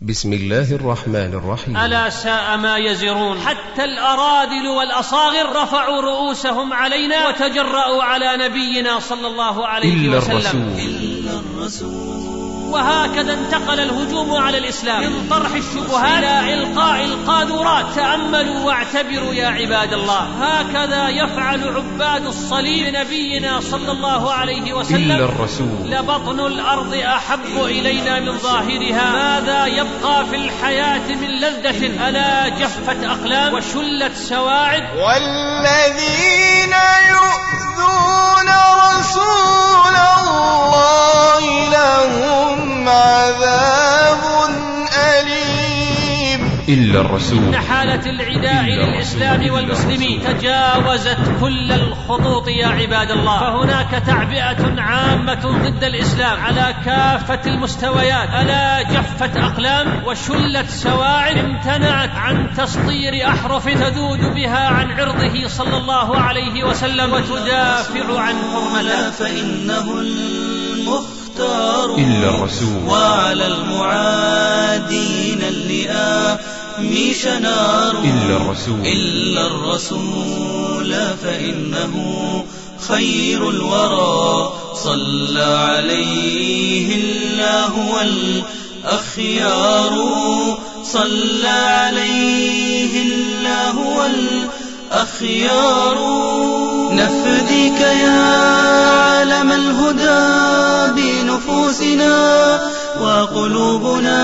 بسم الله الرحمن الرحيم. ألا ساء ما يزرون. حتى الأراذل والأصاغر رفعوا رؤوسهم علينا وتجرأوا على نبينا صلى الله عليه إلا وسلم. الرسول. إلا الرسول. وهكذا انتقل الهجوم على الإسلام. من طرح الشبهات إلى إلقاء القاذورات تأملوا واعتبروا يا عباد الله. هكذا يفعل عباد الصليب نبينا صلى الله عليه وسلم. إلا الرسول. لبطن الأرض أحب إلينا من ظاهرها. ماذا يبقى في الحياة من لذة؟ ألا جفت أقلام وشلت سواعد والذين يؤذون رسول الله لهم عذاب أليم. إلا الرسول. إن حالة العداء للإسلام والمسلمين تجاوزت كل الخطوط يا عباد الله. فهناك تعبئة عامة ضد الإسلام على كافة المستويات ألا جفت أقلام وشلت سواعد امتنعت عن تسطير أحرف تذود بها عن عرضه صلى الله عليه وسلم وتدافع عن حرمته فإنه المختار إلا الرسول. وعلى المعادين اللئام شنار إلا الرسول. إلا الرسول فإنه خير الورى. صلى عليه الله والأخيار صلى عليه الله والأخيار نفديك يا عالم الهدى بنفوسنا وقلوبنا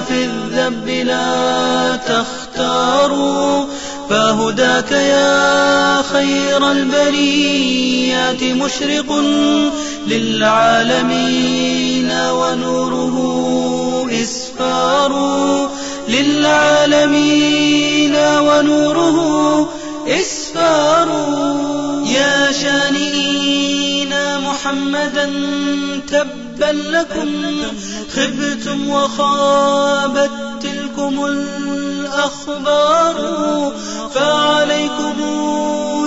في الذنب لا تختار. فهداك يا خير البريات مشرق للعالمين ونوره إسفار. للعالمين ونوره إسفار. يا شانئين محمدا تبا لكم خبتم وخابت تلكم الأخبار فعليكم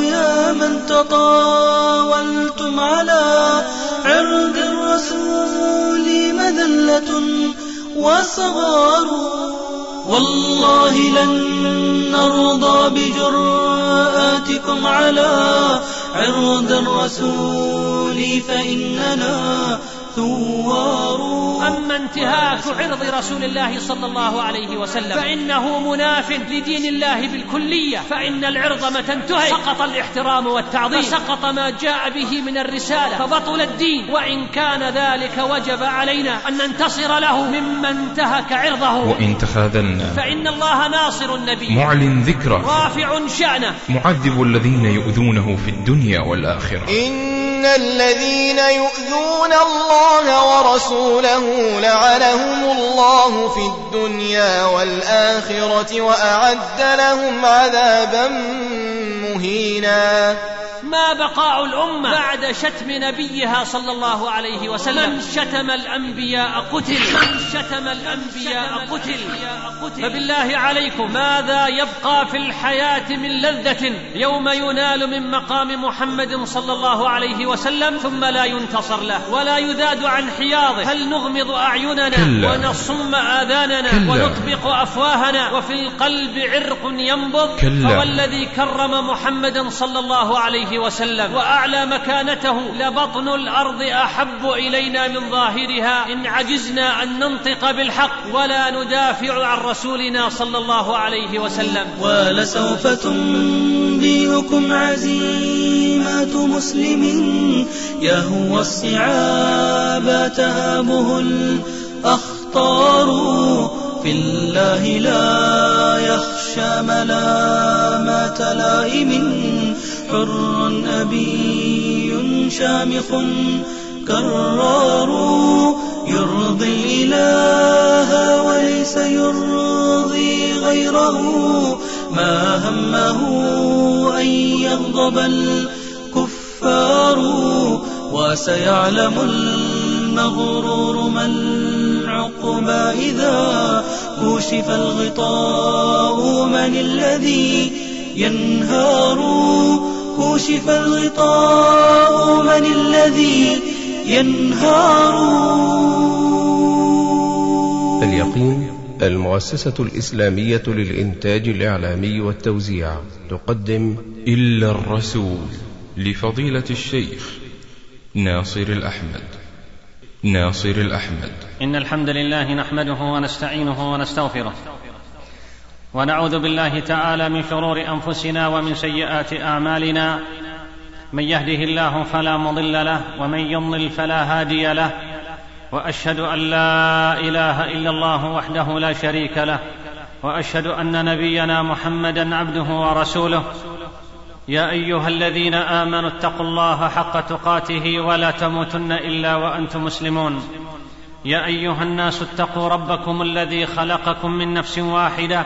يا من تطاولتم على عرض الرسول مذلة وصغار. والله لن نرضى بجرآتكم على عرض الرسول فإننا ثوار أما انتهاك عرض رسول الله صلى الله عليه وسلم فإنه مناف لدين الله بالكلية. فإن العرض متى انتهي سقط الاحترام والتعظيم. فسقط ما جاء به من الرسالة. فبطل الدين. وإن كان ذلك وجب علينا أن ننتصر له ممن انتهك عرضه. وإن تخاذلنا. فإن الله ناصر النبي. معلن ذكره. رافع شأنه. معذب الذين يؤذونه في الدنيا والآخرة. إن الذين يؤذون الله ورسوله لعنهم الله في الدنيا والآخرة وأعد لهم عذابا مهينا. ما بقاء الأمة بعد شتم نبيها صلى الله عليه وسلم من شتم الأنبياء قتل من شتم الأنبياء قتل فبالله عليكم ماذا يبقى في الحياة من لذة يوم ينال من مقام محمد صلى الله عليه وسلم ثم لا ينتصر له ولا يذاد عن حياضه هل نغمض أعيننا كلا. ونصم آذاننا كلا. ونطبق أفواهنا وفي القلب عرق ينبض كلا. فوالذي كرم محمدا صلى الله عليه وسلم. وأعلى مكانته. لبطن الأرض أحب إلينا من ظاهرها. إن عجزنا أن ننطق بالحق ولا ندافع عن رسولنا صلى الله عليه وسلم. ولسوف تنبئكم عزيمة مسلم. يهوى الصعاب تهابه الأخطار. في الله لا يخشى ملامة لائم. حر أبي شامخ كرار يرضي الإله وليس يرضي غيره. ما همه أن يغضب الكفار وسيعلم المغرور ما العقبى إذا كشف الغطاء. من الذي ينهار كشف الغطاء من الذي ينهار. اليقين المؤسسة الإسلامية للإنتاج الإعلامي والتوزيع تقدم إلا الرسول. لفضيلة الشيخ ناصر الأحمد. ناصر الأحمد. إن الحمد لله نحمده ونستعينه ونستغفره. ونعوذ بالله تعالى من شرور أنفسنا ومن سيئات أعمالنا. من يهده الله فلا مضل له ومن يضلل فلا هادي له. وأشهد أن لا إله إلا الله وحده لا شريك له. وأشهد أن نبينا محمدا عبده ورسوله. يا أيها الذين آمنوا اتقوا الله حق تقاته ولا تموتن إلا وأنتم مسلمون. يا أيها الناس اتقوا ربكم الذي خلقكم من نفس واحدة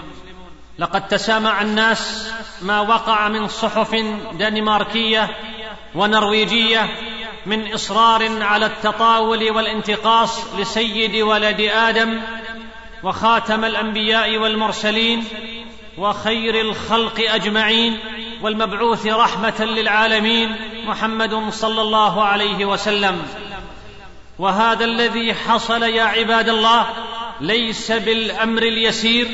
لقد تسامع الناس ما وقع من صحف دنماركية ونرويجية من إصرار على التطاول والانتقاص لسيد ولد آدم وخاتم الأنبياء والمرسلين وخير الخلق أجمعين والمبعوث رحمة للعالمين محمد صلى الله عليه وسلم. وهذا الذي حصل يا عباد الله ليس بالأمر اليسير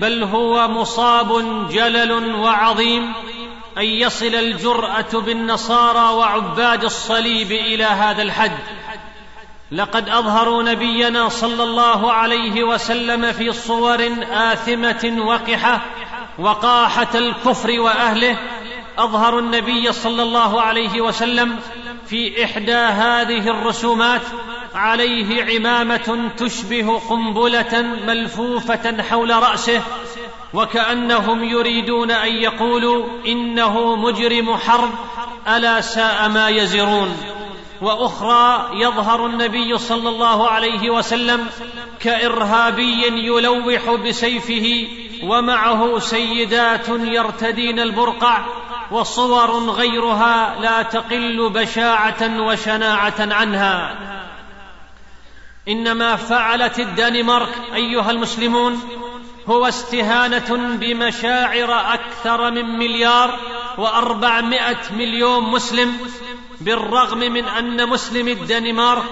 بل هو مصاب جلل وعظيم أن يصل الجرأة بالنصارى وعباد الصليب إلى هذا الحد. لقد أظهروا نبينا صلى الله عليه وسلم في صور آثمة وقحة وقاحة الكفر وأهله. أظهروا النبي صلى الله عليه وسلم في إحدى هذه الرسومات عليه عمامة تشبه قنبلة ملفوفة حول رأسه وكأنهم يريدون أن يقولوا إنه مجرم حرب ألا ساء ما يزرون. وأخرى يظهر النبي صلى الله عليه وسلم كإرهابي يلوح بسيفه ومعه سيدات يرتدين البرقع وصور غيرها لا تقل بشاعة وشناعة عنها. إنما فعلت الدنمارك أيها المسلمون هو استهانة بمشاعر أكثر من مليار وأربعمائة مليون مسلم بالرغم من أن مسلمي الدنمارك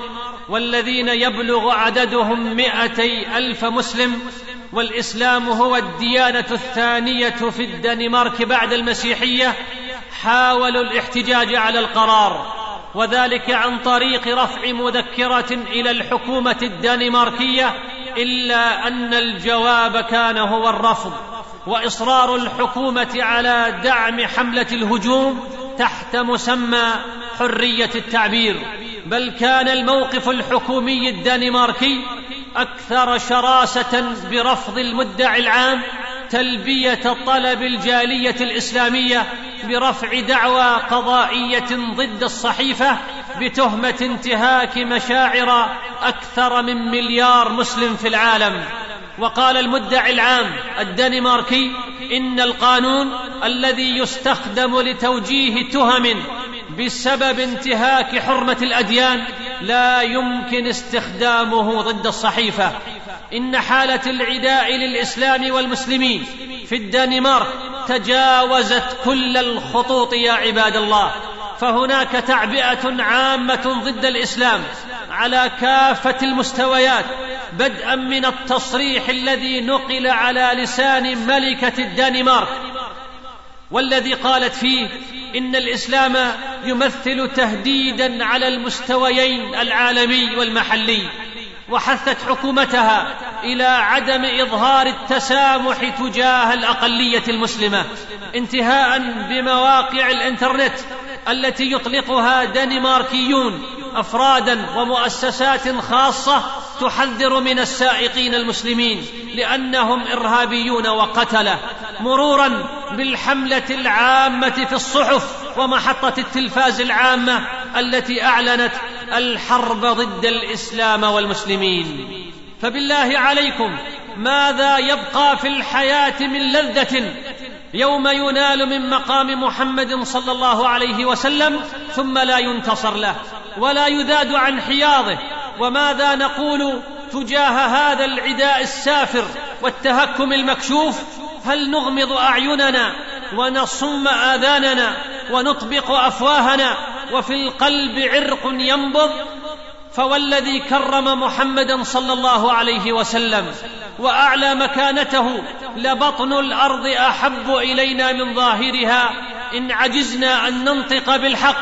والذين يبلغ عددهم مائتي ألف مسلم والإسلام هو الديانة الثانية في الدنمارك بعد المسيحية حاولوا الاحتجاج على القرار وذلك عن طريق رفع مذكره إلى الحكومة الدنماركية إلا أن الجواب كان هو الرفض وإصرار الحكومة على دعم حملة الهجوم تحت مسمى حرية التعبير بل كان الموقف الحكومي الدنماركي أكثر شراسة برفض المدعي العام تلبية طلب الجالية الإسلامية برفع دعوى قضائية ضد الصحيفة بتهمة انتهاك مشاعر أكثر من مليار مسلم في العالم. وقال المدعي العام الدنماركي إن القانون الذي يستخدم لتوجيه تهم بسبب انتهاك حرمة الأديان لا يمكن استخدامه ضد الصحيفة. إن حالة العداء للإسلام والمسلمين في الدنمارك تجاوزت كل الخطوط يا عباد الله. فهناك تعبئة عامة ضد الإسلام على كافة المستويات بدءا من التصريح الذي نقل على لسان ملكة الدنمارك. والذي قالت فيه إن الإسلام يمثل تهديدا على المستويين العالمي والمحلي وحثت حكومتها إلى عدم إظهار التسامح تجاه الأقلية المسلمة انتهاء بمواقع الإنترنت التي يطلقها دنماركيون أفرادا ومؤسسات خاصة تحذر من السائقين المسلمين لأنهم إرهابيون وقتلة. مرورا بالحملة العامة في الصحف ومحطة التلفاز العامة التي أعلنت الحرب ضد الإسلام والمسلمين. فبالله عليكم ماذا يبقى في الحياة من لذة يوم ينال من مقام محمد صلى الله عليه وسلم ثم لا ينتصر له ولا يذاد عن حياضه؟ وماذا نقول تجاه هذا العداء السافر والتهكم المكشوف هل نغمض أعيننا ونصم آذاننا ونطبق أفواهنا وفي القلب عرق ينبض؟ فوالذي كرم محمدا صلى الله عليه وسلم وأعلى مكانته لبطن الأرض أحب إلينا من ظاهرها إن عجزنا أن ننطق بالحق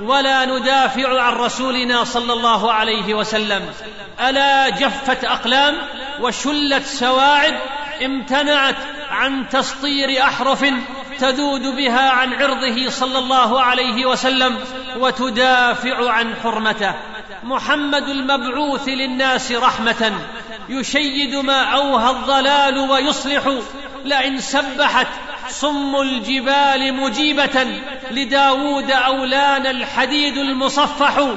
ولا ندافع عن رسولنا صلى الله عليه وسلم. ألا جفت أقلام وشلت سواعد امتنعت عن تسطير أحرف تذود بها عن عرضه صلى الله عليه وسلم وتدافع عن حرمته. محمد المبعوث للناس رحمة يشيد ما أوهى الضلال ويصلح لئن سبحت صم الجبال مجيبة لداود اولان الحديد المصفح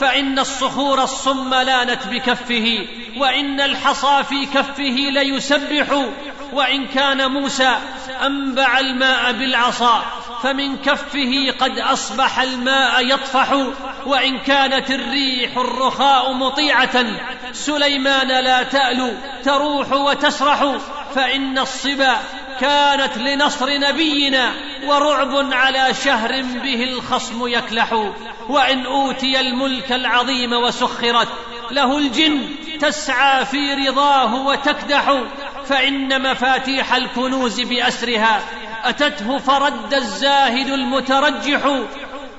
فإن الصخور الصم لانت بكفه وإن الحصى في كفه ليسبح وإن كان موسى أنبع الماء بالعصا فمن كفه قد أصبح الماء يطفح وإن كانت الريح الرخاء مطيعة سليمان لا تالو تروح وتسرح فإن الصبا كانت لنصر نبينا ورعب على شهر به الخصم يكلح وإن أوتي الملك العظيم وسخرت له الجن تسعى في رضاه وتكدح فإن مفاتيح الكنوز بأسرها أتته فرد الزاهد المترجح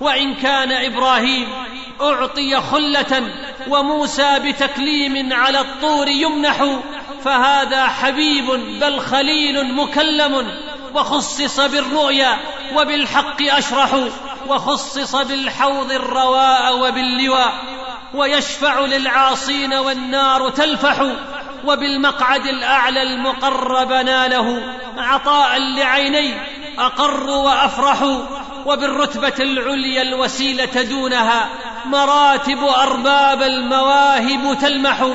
وإن كان إبراهيم أعطي خلة وموسى بتكليم على الطور يمنح فهذا حبيب بل خليل مكلم وخصص بالرؤيا وبالحق أشرح وخصص بالحوض الرواء وباللواء ويشفع للعاصين والنار تلفح. وبالمقعد الأعلى المقرب ناله عطاء لعيني أقر وأفرح وبالرتبة العليا الوسيلة دونها مراتب أرباب المواهب تلمح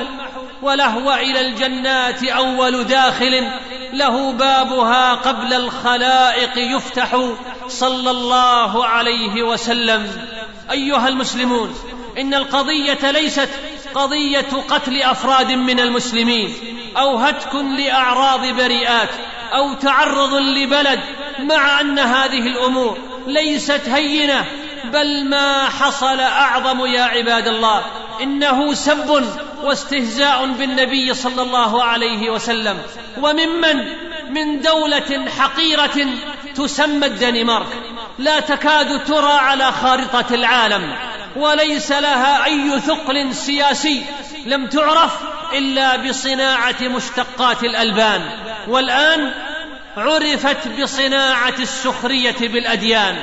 ولهو إلى الجنات أول داخل له بابها قبل الخلائق يفتح صلى الله عليه وسلم. أيها المسلمون إن القضية ليست قضية قتل أفراد من المسلمين أو هتك لأعراض بريئات أو تعرض لبلد مع أن هذه الأمور ليست هينة بل ما حصل أعظم يا عباد الله إنه سب واستهزاء بالنبي صلى الله عليه وسلم وممن من دولة حقيرة تسمى الدنمارك لا تكاد ترى على خارطة العالم. وليس لها أي ثقل سياسي لم تعرف إلا بصناعة مشتقات الألبان. والآن عرفت بصناعة السخرية بالأديان.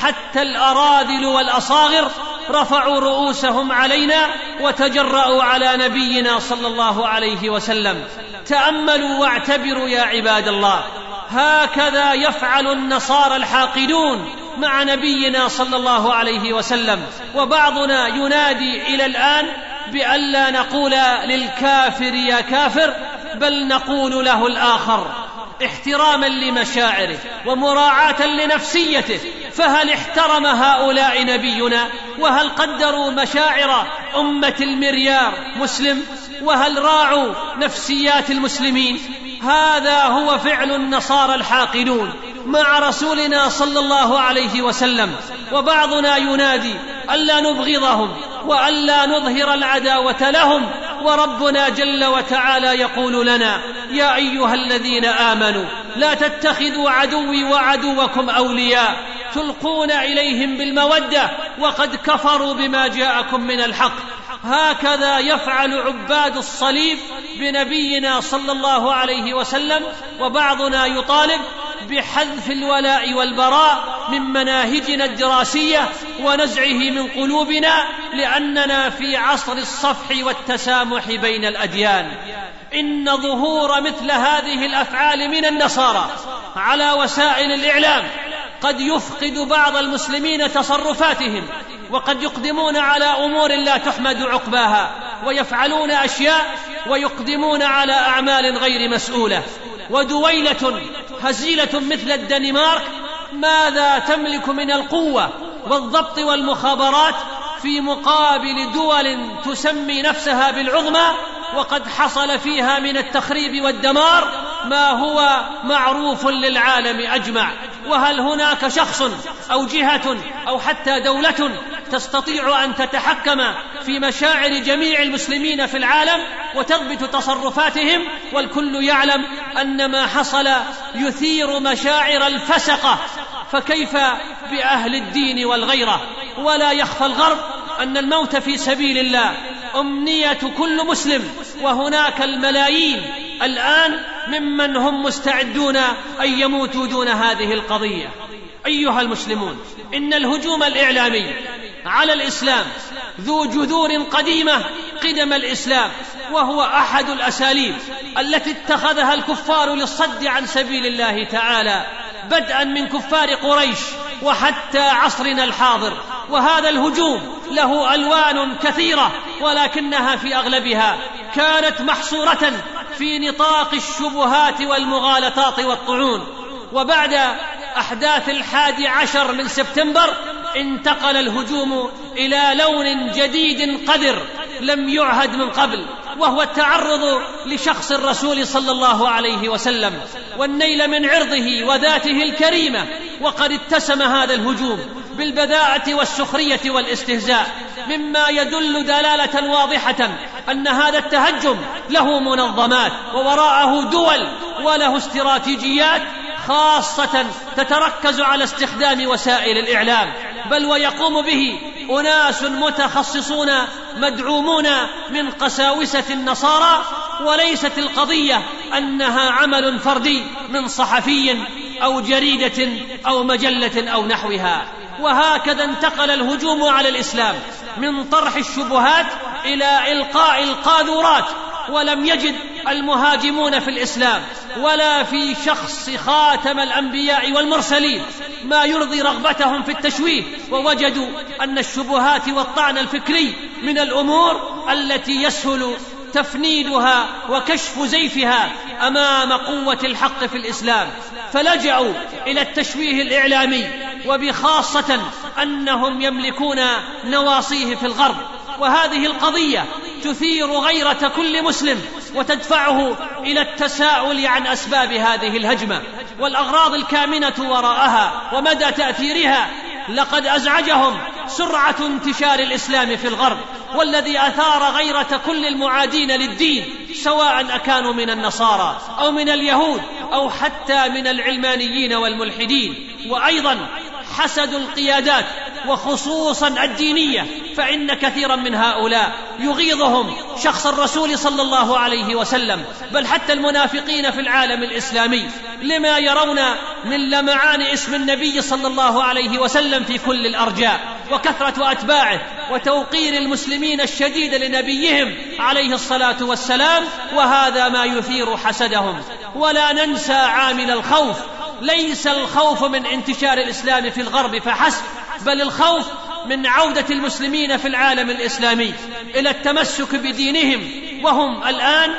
حتى الأراذل والأصاغر رفعوا رؤوسهم علينا وتجرأوا على نبينا صلى الله عليه وسلم. تأملوا واعتبروا يا عباد الله. هكذا يفعل النصارى الحاقدون. مع نبينا صلى الله عليه وسلم. وبعضنا ينادي إلى الآن بألا نقول للكافر يا كافر بل نقول له الآخر. احتراما لمشاعره ومراعاة لنفسيته فهل احترم هؤلاء نبينا؟ وهل قدروا مشاعر أمة المريار مسلم؟ وهل راعوا نفسيات المسلمين؟ هذا هو فعل النصارى الحاقدون. مع رسولنا صلى الله عليه وسلم وبعضنا ينادي ألا نبغضهم وألا نظهر العداوة لهم وربنا جل وتعالى يقول لنا يا أيها الذين آمنوا لا تتخذوا عدوي وعدوكم أولياء تلقون إليهم بالمودة وقد كفروا بما جاءكم من الحق هكذا يفعل عباد الصليب بنبينا صلى الله عليه وسلم وبعضنا يطالب بحذف الولاء والبراء من مناهجنا الدراسية ونزعه من قلوبنا لأننا في عصر الصفح والتسامح بين الأديان. إن ظهور مثل هذه الأفعال من النصارى على وسائل الإعلام قد يفقد بعض المسلمين تصرفاتهم وقد يقدمون على أمور لا تحمد عقباها ويفعلون أشياء ويقدمون على أعمال غير مسؤولة. ودويلة هزيلة مثل الدنمارك ماذا تملك من القوة والضبط والمخابرات في مقابل دول تسمي نفسها بالعظمى وقد حصل فيها من التخريب والدمار ما هو معروف للعالم أجمع؟ وهل هناك شخص أو جهة أو حتى دولة تستطيع أن تتحكم في مشاعر جميع المسلمين في العالم وتضبط تصرفاتهم والكل يعلم أن ما حصل يثير مشاعر الفسقة. فكيف بأهل الدين والغيرة؟ ولا يخفى الغرب أن الموت في سبيل الله. أمنية كل مسلم وهناك الملايين الآن ممن هم مستعدون أن يموتوا دون هذه القضية. أيها المسلمون إن الهجوم الإعلامي على الإسلام ذو جذور قديمة قدم الإسلام وهو أحد الأساليب التي اتخذها الكفار للصد عن سبيل الله تعالى بدءا من كفار قريش وحتى عصرنا الحاضر. وهذا الهجوم له ألوان كثيرة ولكنها في أغلبها كانت محصورة في نطاق الشبهات والمغالطات والطعون. وبعد أحداث الحادي عشر من سبتمبر انتقل الهجوم إلى لون جديد قذر لم يعهد من قبل وهو التعرض لشخص الرسول صلى الله عليه وسلم والنيل من عرضه وذاته الكريمة وقد اتسم هذا الهجوم بالبذاءه والسخرية والاستهزاء مما يدل دلالة واضحة أن هذا التهجم له منظمات ووراءه دول وله استراتيجيات خاصة تتركز على استخدام وسائل الإعلام. بل ويقوم به أناس متخصصون مدعومون من قساوسة النصارى وليست القضية أنها عمل فردي من صحفي أو جريدة أو مجلة أو نحوها. وهكذا انتقل الهجوم على الإسلام من طرح الشبهات إلى إلقاء القاذورات ولم يجد المهاجمون في الإسلام. ولا في شخص خاتم الأنبياء والمرسلين ما يرضي رغبتهم في التشويه. ووجدوا أن الشبهات والطعن الفكري من الأمور التي يسهل تفنيدها وكشف زيفها أمام قوة الحق في الإسلام. فلجأوا إلى التشويه الإعلامي وبخاصة أنهم يملكون نواصيه في الغرب. وهذه القضية تثير غيرة كل مسلم وتدفعه إلى التساؤل عن أسباب هذه الهجمة. والأغراض الكامنة وراءها ومدى تأثيرها لقد أزعجهم سرعة انتشار الإسلام في الغرب والذي أثار غيرة كل المعادين للدين سواء أكانوا من النصارى أو من اليهود أو حتى من العلمانيين والملحدين. وأيضا حسد القيادات وخصوصا الدينية فإن كثيرا من هؤلاء يغيظهم شخص الرسول صلى الله عليه وسلم بل حتى المنافقين في العالم الإسلامي. لما يرون من لمعان اسم النبي صلى الله عليه وسلم في كل الأرجاء وكثرة أتباعه وتوقير المسلمين الشديد لنبيهم عليه الصلاة والسلام وهذا ما يثير حسدهم. ولا ننسى عامل الخوف. ليس الخوف من انتشار الإسلام في الغرب فحسب بل الخوف من عودة المسلمين في العالم الإسلامي إلى التمسك بدينهم وهم الآن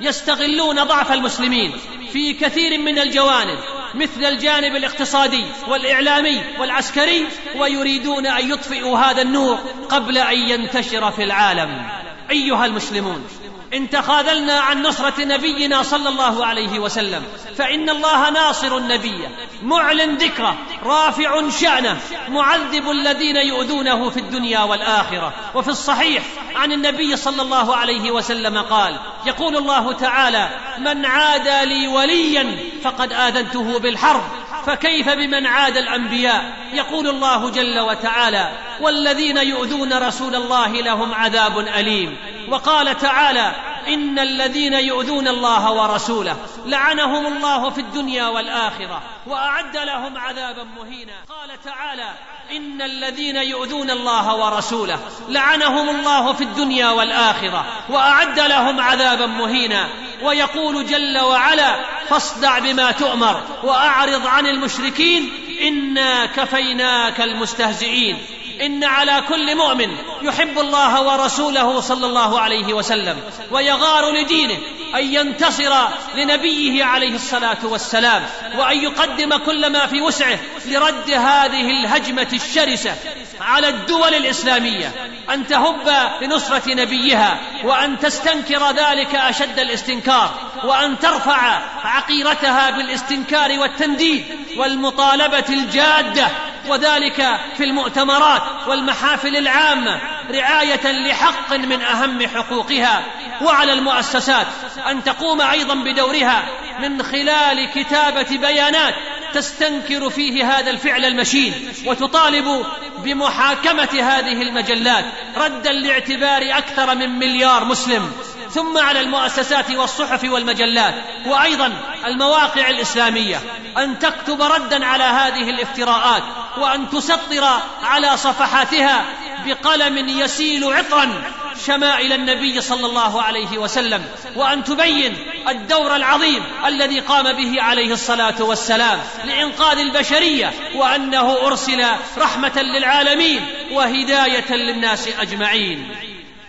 يستغلون ضعف المسلمين في كثير من الجوانب مثل الجانب الاقتصادي والإعلامي والعسكري ويريدون أن يطفئوا هذا النور قبل أن ينتشر في العالم. أيها المسلمون ان تخاذلنا عن نصرة نبينا صلى الله عليه وسلم. فإن الله ناصر النبي معلن ذكره رافع شأنه معذب الذين يؤذونه في الدنيا والآخرة. وفي الصحيح عن النبي صلى الله عليه وسلم قال يقول الله تعالى من عادى لي وليا فقد آذنته بالحرب. فكيف بمن عاد الأنبياء؟ يقول الله جل وتعالى والذين يؤذون رسول الله لهم عذاب أليم. وقال تعالى إن الذين يؤذون الله ورسوله لعنهم الله في الدنيا والآخرة وأعد لهم عذابا مهينا. قال تعالى إن الذين يؤذون الله ورسوله لعنهم الله في الدنيا والآخرة وأعد لهم عذابا مهينا. ويقول جل وعلا فاصدع بما تؤمر وأعرض عن المشركين إنا كفيناك المستهزئين. إن على كل مؤمن يحب الله ورسوله صلى الله عليه وسلم ويغار لدينه أن ينتصر لنبيه عليه الصلاة والسلام وأن يقدم كل ما في وسعه لرد هذه الهجمة الشرسة على الدول الإسلامية. أن تهب لنصرة نبيها وأن تستنكر ذلك أشد الاستنكار وأن ترفع عقيرتها بالإستنكار والتنديد والمطالبة الجادة وذلك في المؤتمرات والمحافل العامة رعاية لحق من أهم حقوقها وعلى المؤسسات. أن تقوم أيضا بدورها من خلال كتابة بيانات تستنكر فيه هذا الفعل المشين وتطالب بمحاكمة هذه المجلات ردا لاعتبار أكثر من مليار مسلم. ثم على المؤسسات والصحف والمجلات وأيضا المواقع الإسلامية. أن تكتب ردا على هذه الافتراءات وأن تسطر على صفحاتها بقلم يسيل عطرا شمائل النبي صلى الله عليه وسلم وأن تبين الدور العظيم الذي قام به عليه الصلاة والسلام لإنقاذ البشرية وأنه أرسل رحمة للعالمين وهداية للناس أجمعين.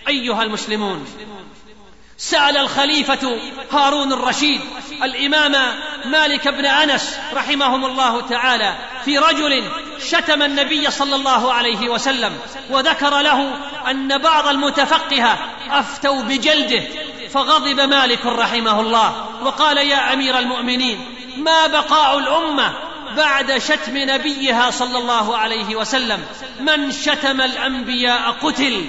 أيها المسلمون سأل الخليفة هارون الرشيد الإمام مالك بن أنس رحمهم الله تعالى في رجل شتم النبي صلى الله عليه وسلم وذكر له أن بعض المتفقهه أفتوا بجلده فغضب مالك رحمه الله وقال يا أمير المؤمنين ما بقاء الأمة بعد شتم نبيها صلى الله عليه وسلم؟ من شتم الأنبياء قتل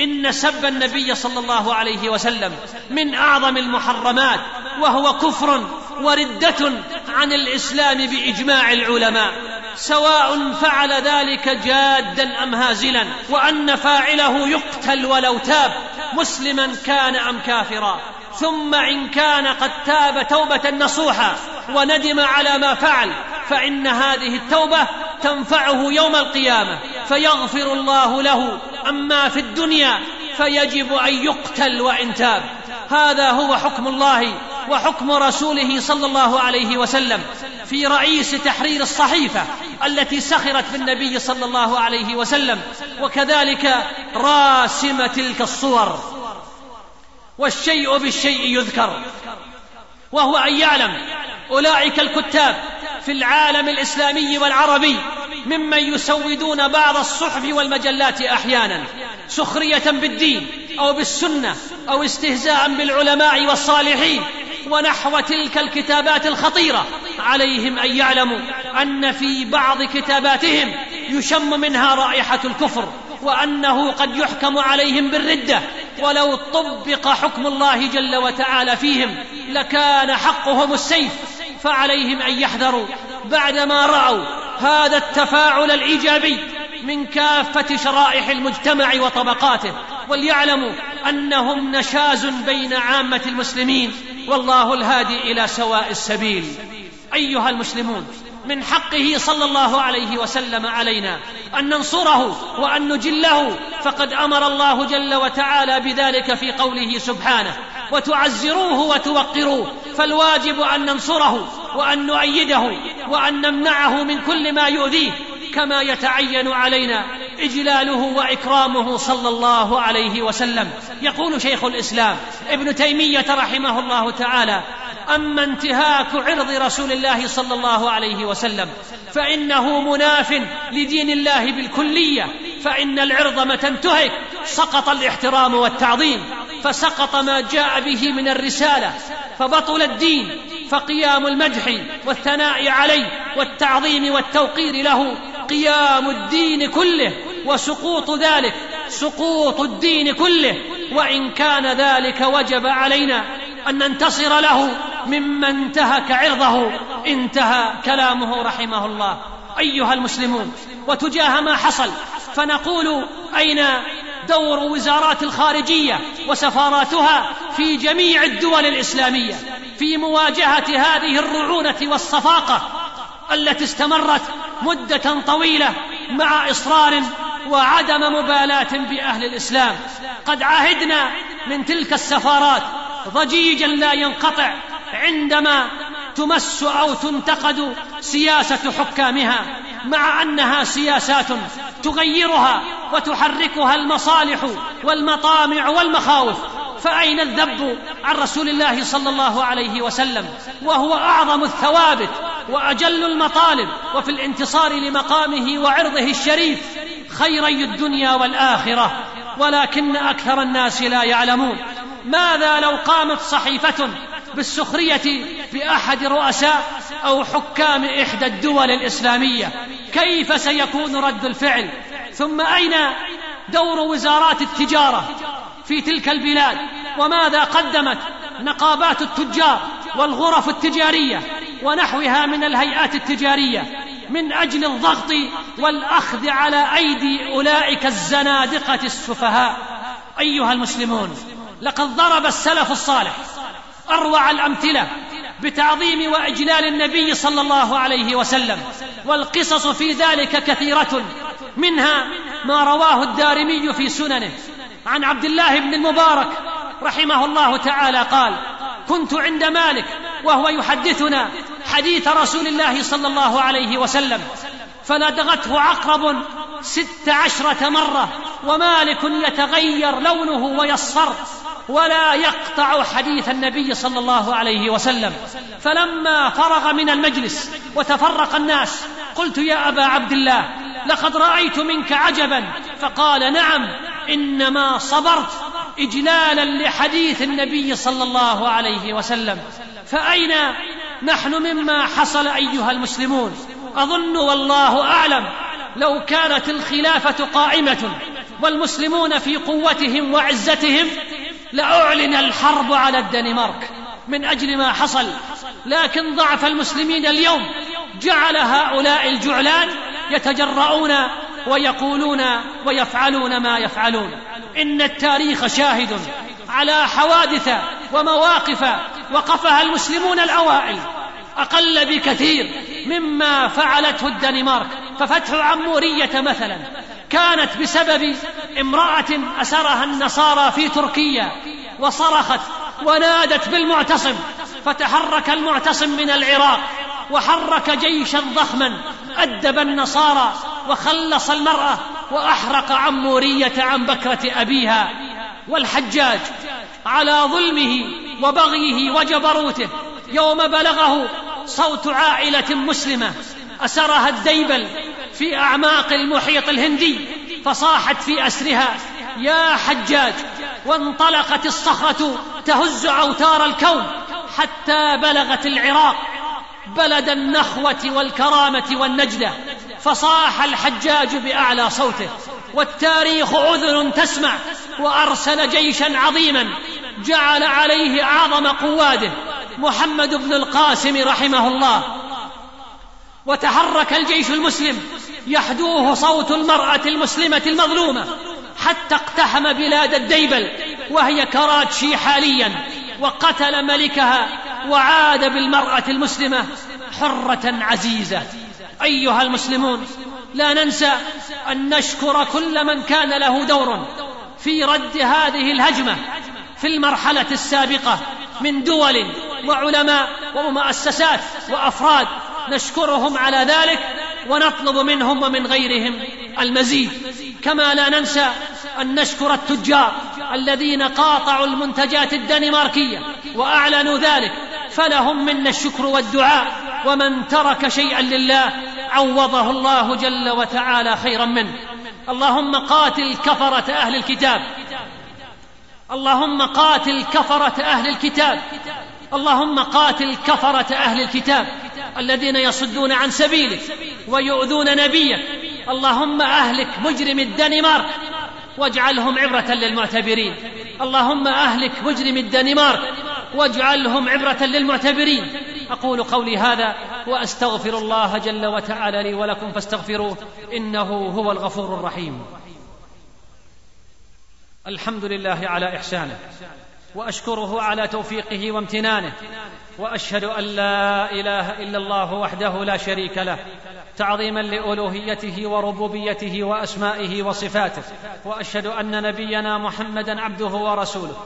إن سب النبي صلى الله عليه وسلم من أعظم المحرمات وهو كفر وردة عن الإسلام بإجماع العلماء سواء فعل ذلك جادا أم هازلا وأن فاعله يقتل ولو تاب مسلما كان أم كافرا. ثم إن كان قد تاب توبة نصوحا وندم على ما فعل فإن هذه التوبة تنفعه يوم القيامة فيغفر الله له أما في الدنيا فيجب أن يقتل وإن تاب. هذا هو حكم الله وحكم رسوله صلى الله عليه وسلم في رئيس تحرير الصحيفة التي سخرت بالنبي صلى الله عليه وسلم وكذلك راسم تلك الصور. والشيء بالشيء يذكر وهو أن يعلم أولئك الكتاب في العالم الإسلامي والعربي ممن يسودون بعض الصحف والمجلات أحيانا سخرية بالدين أو بالسنة أو استهزاء بالعلماء والصالحين ونحو تلك الكتابات الخطيرة عليهم أن يعلموا أن في بعض كتاباتهم يشم منها رائحة الكفر وأنه قد يحكم عليهم بالردة ولو طبق حكم الله جل وتعالى فيهم لكان حقهم السيف فعليهم أن يحذروا. بعدما رأوا هذا التفاعل الإيجابي من كافة شرائح المجتمع وطبقاته وليعلموا أنهم نشاز بين عامة المسلمين والله الهادي إلى سواء السبيل. أيها المسلمون من حقه صلى الله عليه وسلم علينا أن ننصره وأن نجله فقد أمر الله جل وتعالى بذلك في قوله سبحانه وتعزروه وتوقروه فالواجب أن ننصره وأن نؤيده وأن نمنعه من كل ما يؤذيه كما يتعين علينا إجلاله وإكرامه صلى الله عليه وسلم. يقول شيخ الإسلام ابن تيمية رحمه الله تعالى أما انتهاك عرض رسول الله صلى الله عليه وسلم فإنه مناف لدين الله بالكلية فإن العرض متى انتهك سقط الاحترام والتعظيم فسقط ما جاء به من الرسالة فبطل الدين فقيام المدح والثناء عليه والتعظيم والتوقير له. قيام الدين كله وسقوط ذلك سقوط الدين كله. وإن كان ذلك وجب علينا أن ننتصر له ممن انتهك عرضه. انتهى كلامه رحمه الله. أيها المسلمون وتجاه ما حصل فنقول أين دور وزارات الخارجية وسفاراتها في جميع الدول الإسلامية في مواجهة هذه الرعونة والصفاقة التي استمرت مدة طويلة مع إصرار وعدم مبالاة بأهل الإسلام. قد عهدنا من تلك السفارات ضجيجا لا ينقطع عندما تمس أو تنتقد سياسة حكامها. مع أنها سياسات تغيرها وتحركها المصالح والمطامع والمخاوف. فأين الذب عن رسول الله صلى الله عليه وسلم؟ وهو أعظم الثوابت وأجل المطالب. وفي الانتصار لمقامه وعرضه الشريف خيري الدنيا والآخرة. ولكن أكثر الناس لا يعلمون. ماذا لو قامت صحيفة بالسخرية بأحد رؤساء أو حكام إحدى الدول الإسلامية. كيف سيكون رد الفعل؟ ثم أين دور وزارات التجارة في تلك البلاد؟ وماذا قدمت نقابات التجار والغرف التجارية ونحوها من الهيئات التجارية من أجل الضغط والأخذ على أيدي أولئك الزنادقة السفهاء؟ أيها المسلمون لقد ضرب السلف الصالح أروع الأمثلة بتعظيم وإجلال النبي صلى الله عليه وسلم. والقصص في ذلك كثيرة. منها ما رواه الدارمي في سننه. عن عبد الله بن المبارك رحمه الله تعالى قال كنت عند مالك وهو يحدثنا حديث رسول الله صلى الله عليه وسلم فلدغته عقرب ست عشرة مرة ومالك يتغير لونه ويصفر ولا يقطع حديث النبي صلى الله عليه وسلم. فلما فرغ من المجلس وتفرق الناس قلت يا أبا عبد الله لقد رأيت منك عجبا. فقال نعم إنما صبرت اجلالا لحديث النبي صلى الله عليه وسلم. فأين؟ نحن مما حصل أيها المسلمون. أظن والله أعلم لو كانت الخلافة قائمة والمسلمون في قوتهم وعزتهم لأعلن الحرب على الدنمارك من أجل ما حصل. لكن ضعف المسلمين اليوم جعل هؤلاء الجعلان يتجرؤون ويقولون ويفعلون ما يفعلون. إن التاريخ شاهد على حوادث ومواقف وقفها المسلمون الأوائل. أقل بكثير مما فعلته الدنمارك. ففتح عموريه مثلا. كانت بسبب امرأة أسرها النصارى في تركيا وصرخت ونادت بالمعتصم فتحرك المعتصم من العراق وحرك جيشا ضخما أدب النصارى وخلص المرأة وأحرق عمورية عن بكرة أبيها والحجاج على ظلمه وبغيه وجبروته. يوم بلغه صوت عائلة مسلمة أسرها الديبل في أعماق المحيط الهندي فصاحت في أسرها يا حجاج وانطلقت الصخرة تهز أوتار الكون حتى بلغت العراق بلد النخوة والكرامة والنجدة فصاح الحجاج بأعلى صوته والتاريخ أذن تسمع وأرسل جيشا عظيما جعل عليه أعظم قواده محمد بن القاسم رحمه الله. وتحرك الجيش المسلم. يحدوه صوت المرأة المسلمة المظلومة. حتى اقتحم بلاد الديبل. وهي كراتشي حاليا. وقتل ملكها. وعاد بالمرأة المسلمة حرة عزيزة. أيها المسلمون لا ننسى أن نشكر كل من كان له دور في رد هذه الهجمة في المرحلة السابقة من دول وعلماء ومؤسسات وأفراد نشكرهم على ذلك ونطلب منهم ومن غيرهم المزيد. كما لا ننسى أن نشكر التجار الذين قاطعوا المنتجات الدنماركية وأعلنوا ذلك. فلهم منا الشكر والدعاء ومن ترك شيئا لله عوضه الله جل وتعالى خيرا منه. اللهم قاتل كفرة أهل الكتاب. اللهم قاتل كفرة أهل الكتاب. اللهم قاتل كفرة أهل الكتاب. الذين يصدون عن سبيلك ويؤذون نبيك اللهم أهلك مجرم الدنمارك واجعلهم عبرة للمعتبرين. اللهم أهلك مجرم الدنمارك واجعلهم عبرة للمعتبرين. أقول قولي هذا وأستغفر الله جل وتعالى لي ولكم فاستغفروه إنه هو الغفور الرحيم. الحمد لله على إحسانه وأشكره على توفيقه وامتنانه وأشهد أن لا إله إلا الله وحده لا شريك له تعظيما لألوهيته وربوبيته وأسمائه وصفاته وأشهد أن نبينا محمدا عبده ورسوله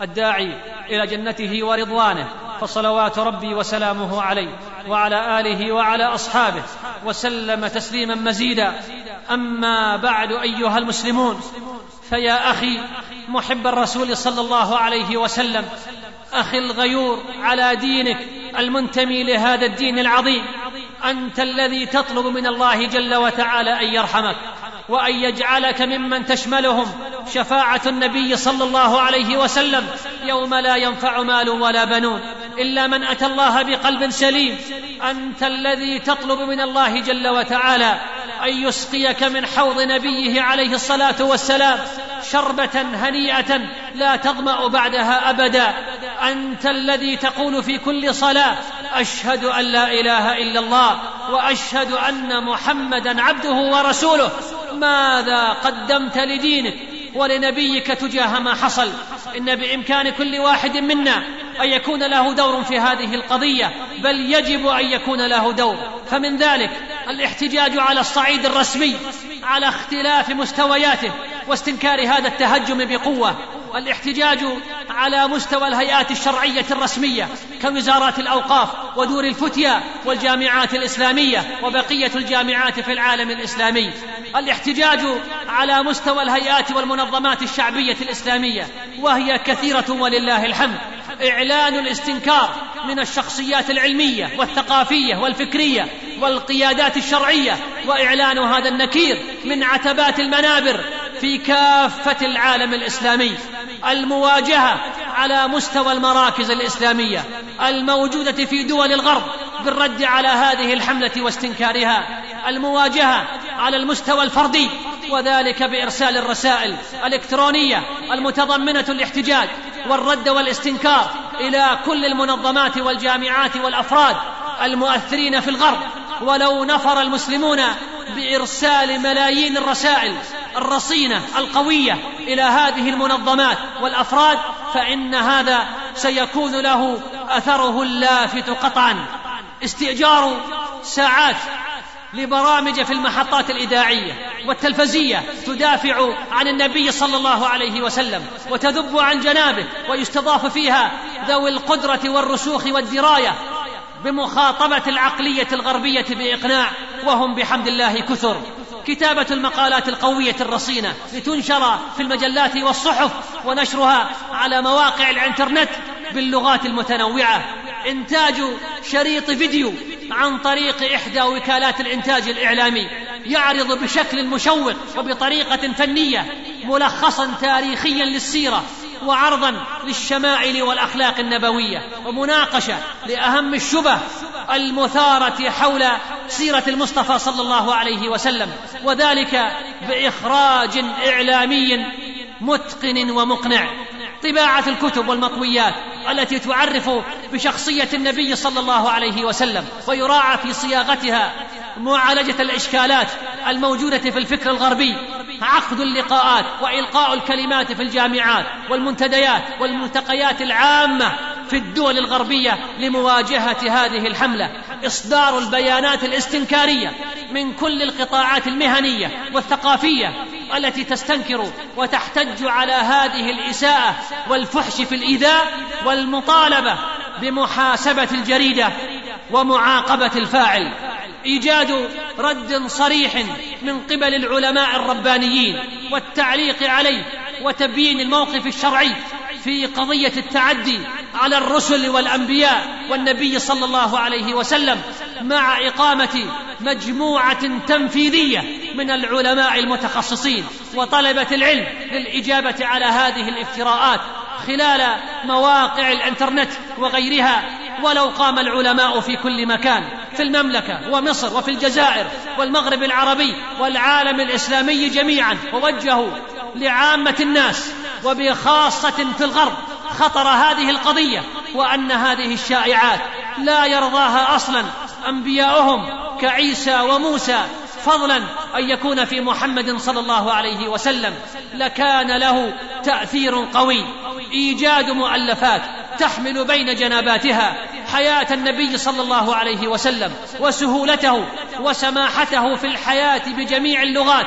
الداعي إلى جنته ورضوانه فصلوات ربي وسلامه عليه وعلى آله وعلى أصحابه وسلم تسليما مزيدا. أما بعد أيها المسلمون فيا أخي محب الرسول صلى الله عليه وسلم أخي الغيور على دينك المنتمي لهذا الدين العظيم. أنت الذي تطلب من الله جل وتعالى أن يرحمك وأن يجعلك ممن تشملهم. شفاعة النبي صلى الله عليه وسلم. يوم لا ينفع مال ولا بنون إلا من أتى الله بقلب سليم. أنت الذي تطلب من الله جل وتعالى أن يسقيك من حوض نبيه عليه الصلاة والسلام شربة هنيئة لا تظمأ بعدها أبدا. أنت الذي تقول في كل صلاة أشهد أن لا إله إلا الله وأشهد أن محمدا عبده ورسوله. ماذا قدمت لدينك ولنبيك تجاه ما حصل؟ إن بإمكان كل واحد منا أن يكون له دور في هذه القضية بل يجب أن يكون له دور. فمن ذلك الاحتجاج على الصعيد الرسمي على اختلاف مستوياته واستنكار هذا التهجم بقوة. الاحتجاج على مستوى الهيئات الشرعية الرسمية كوزارات الأوقاف ودور الفتيا والجامعات الإسلامية وبقية الجامعات في العالم الإسلامي. الاحتجاج على مستوى الهيئات والمنظمات الشعبية الإسلامية وهي كثيرة ولله الحمد. إعلان الاستنكار من الشخصيات العلمية والثقافية والفكرية والقيادات الشرعية وإعلان هذا النكير من عتبات المنابر في كافة العالم الإسلامي. المواجهة على مستوى المراكز الإسلامية الموجودة في دول الغرب بالرد على هذه الحملة واستنكارها المواجهة على المستوى الفردي وذلك بإرسال الرسائل الإلكترونية المتضمنة الاحتجاج والرد والاستنكار إلى كل المنظمات والجامعات والأفراد المؤثرين في الغرب ولو نفر المسلمون بإرسال ملايين الرسائل الرصينة القوية إلى هذه المنظمات والأفراد فإن هذا سيكون له أثره اللافت قطعا. استئجار ساعات لبرامج في المحطات الإذاعية والتلفزية تدافع عن النبي صلى الله عليه وسلم وتذب عن جنابه ويستضاف فيها ذوي القدرة والرسوخ والدراية بمخاطبة العقلية الغربية بإقناع وهم بحمد الله كثر. كتابة المقالات القوية الرصينة لتنشر في المجلات والصحف ونشرها على مواقع الإنترنت باللغات المتنوعة. إنتاج شريط فيديو عن طريق إحدى وكالات الإنتاج الإعلامي يعرض بشكل مشوق وبطريقة فنية ملخصا تاريخيا للسيرة. وعرضا للشمائل والأخلاق النبوية ومناقشة لأهم الشبه المثارة حول سيرة المصطفى صلى الله عليه وسلم وذلك بإخراج إعلامي متقن ومقنع. طباعة الكتب والمطويات التي تعرف بشخصية النبي صلى الله عليه وسلم ويراعى في صياغتها معالجة الإشكالات الموجودة في الفكر الغربي عقد اللقاءات وإلقاء الكلمات في الجامعات والمنتديات والملتقيات العامة في الدول الغربية لمواجهة هذه الحملة. إصدار البيانات الاستنكارية من كل القطاعات المهنية والثقافية التي تستنكر وتحتج على هذه الإساءة والفحش في الإيذاء والمطالبة بمحاسبة الجريدة ومعاقبة الفاعل. إيجاد رد صريح من قبل العلماء الربانيين والتعليق عليه وتبيين الموقف الشرعي في قضية التعدي على الرسل والأنبياء والنبي صلى الله عليه وسلم مع إقامة مجموعة تنفيذية من العلماء المتخصصين وطلبة العلم للإجابة على هذه الافتراءات خلال مواقع الإنترنت وغيرها ولو قام العلماء في كل مكان. في المملكة ومصر وفي الجزائر والمغرب العربي والعالم الإسلامي جميعا ووجهوا لعامة الناس وبخاصة في الغرب خطر هذه القضية وأن هذه الشائعات لا يرضاها أصلا أنبياؤهم كعيسى وموسى فضلا أن يكون في محمد صلى الله عليه وسلم. لكان له تأثير قوي إيجاد مؤلفات تحمل بين جناباتها. حياة النبي صلى الله عليه وسلم وسهولته وسماحته في الحياة بجميع اللغات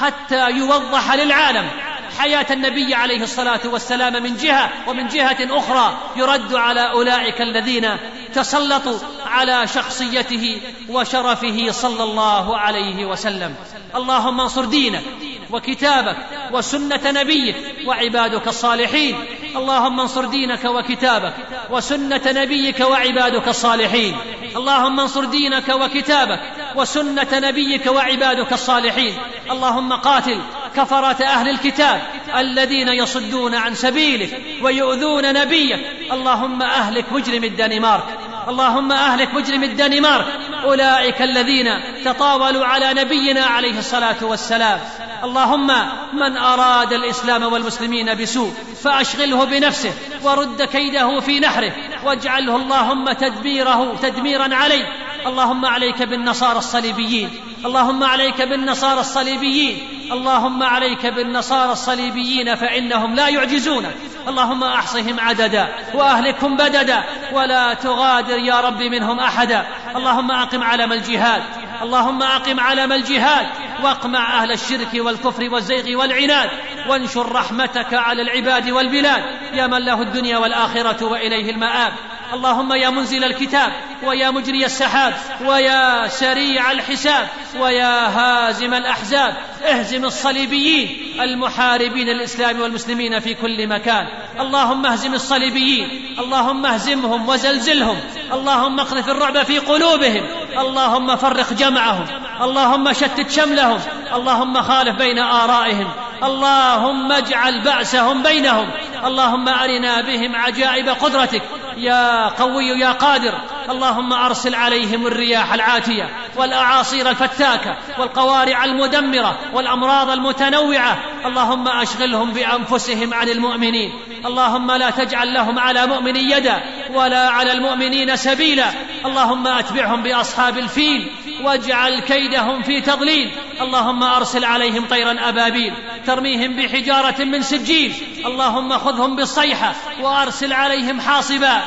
حتى يوضح للعالم. حياة النبي عليه الصلاة والسلام من جهة ومن جهة أخرى يرد على أولئك الذين تسلطوا على شخصيته وشرفه صلى الله عليه وسلم. اللهم انصر دينك وكتابك وسنة نبيك وعبادك الصالحين. اللهم انصر دينك وكتابك وسنة نبيك وعبادك الصالحين. اللهم انصر دينك وكتابك وسنة نبيك وعبادك الصالحين. اللهم قاتل كفره أهل الكتاب الذين يصدون عن سبيلك ويؤذون نبيك. اللهم أهلك مجرم الدنمارك. اللهم أهلك مجرم الدنمارك. أولئك الذين تطاولوا على نبينا عليه الصلاة والسلام. اللهم من أراد الإسلام والمسلمين بسوء فأشغله بنفسه ورد كيده في نحره واجعله اللهم تدبيره تدميرا عليه. اللهم عليك بالنصارى الصليبيين. اللهم عليك بالنصارى الصليبيين. اللهم عليك بالنصارى الصليبيين فإنهم لا يعجزونك اللهم أحصهم عددا وأهلكهم بددا ولا تغادر يا رب منهم أحدا. اللهم أقم علم الجهاد. اللهم أقم علم الجهاد. واقمع أهل الشرك والكفر والزيغ والعناد وانشر رحمتك على العباد والبلاد يا من له الدنيا والآخرة وإليه المآب. اللهم يا منزل الكتاب ويا مجري السحاب ويا سريع الحساب ويا هازم الأحزاب. اهزم الصليبيين المحاربين للإسلام والمسلمين في كل مكان. اللهم اهزم الصليبيين. اللهم اهزمهم وزلزلهم. اللهم اقذف الرعب في قلوبهم. اللهم فرق جمعهم. اللهم شتت شملهم. اللهم خالف بين آرائهم. اللهم اجعل بأسهم بينهم. اللهم أرنا بهم عجائب قدرتك. يا قوي يا قادر. اللهم أرسل عليهم الرياح العاتية والأعاصير الفتاكة والقوارع المدمرة والأمراض المتنوعة. اللهم أشغلهم بأنفسهم عن المؤمنين. اللهم لا تجعل لهم على مؤمن يدا. ولا على المؤمنين سبيلا. اللهم أتبعهم بأصحاب الفيل واجعل كيدهم في تضليل. اللهم أرسل عليهم طيرا أبابيل. ترميهم بحجارة من سجيل. اللهم خذهم بالصيحة وأرسل عليهم حاصبا.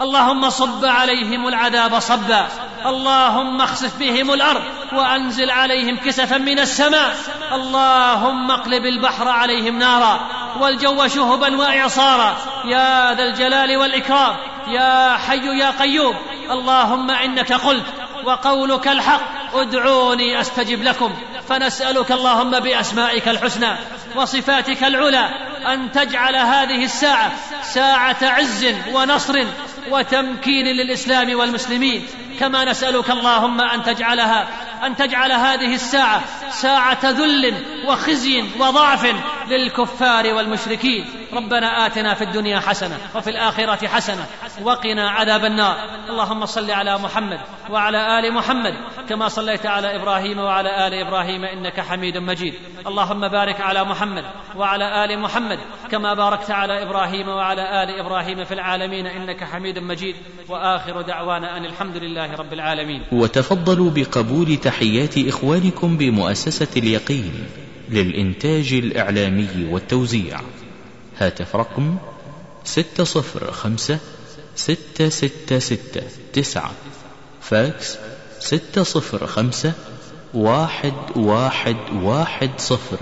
اللهم صب عليهم العذاب صبا. اللهم اخسف بهم الأرض وأنزل عليهم كسفا من السماء. اللهم اقلب البحر عليهم نارا. والجو شهبا وإعصارا. يا ذا الجلال والإكرام. يا حي يا قيوم. اللهم إنك قلت وقولك الحق. ادعوني أستجب لكم. فنسألك اللهم بأسمائك الحسنى وصفاتك العلى أن تجعل هذه الساعة ساعة عز ونصر وتمكين للإسلام والمسلمين. كما نسألك اللهم أن تجعلها أن تجعل هذه الساعة ساعة ذل وخزي وضعف للكفار والمشركين. ربنا آتنا في الدنيا حسنة وفي الآخرة حسنة وقنا عذاب النار. اللهم صل على محمد وعلى آل محمد كما صليت على إبراهيم وعلى آل إبراهيم إنك حميد مجيد. اللهم بارك على محمد وعلى آل محمد كما باركت على إبراهيم وعلى آل إبراهيم في العالمين إنك حميد مجيد. وآخر دعوانا أن الحمد لله رب العالمين. وتفضلوا بقبول تحيات إخوانكم بمؤسسة اليقين للإنتاج الإعلامي والتوزيع. هاتف رقم ستة صفر خمسة ستة ستة ستة تسعة. فاكس ستة صفر خمسة واحد واحد واحد صفر.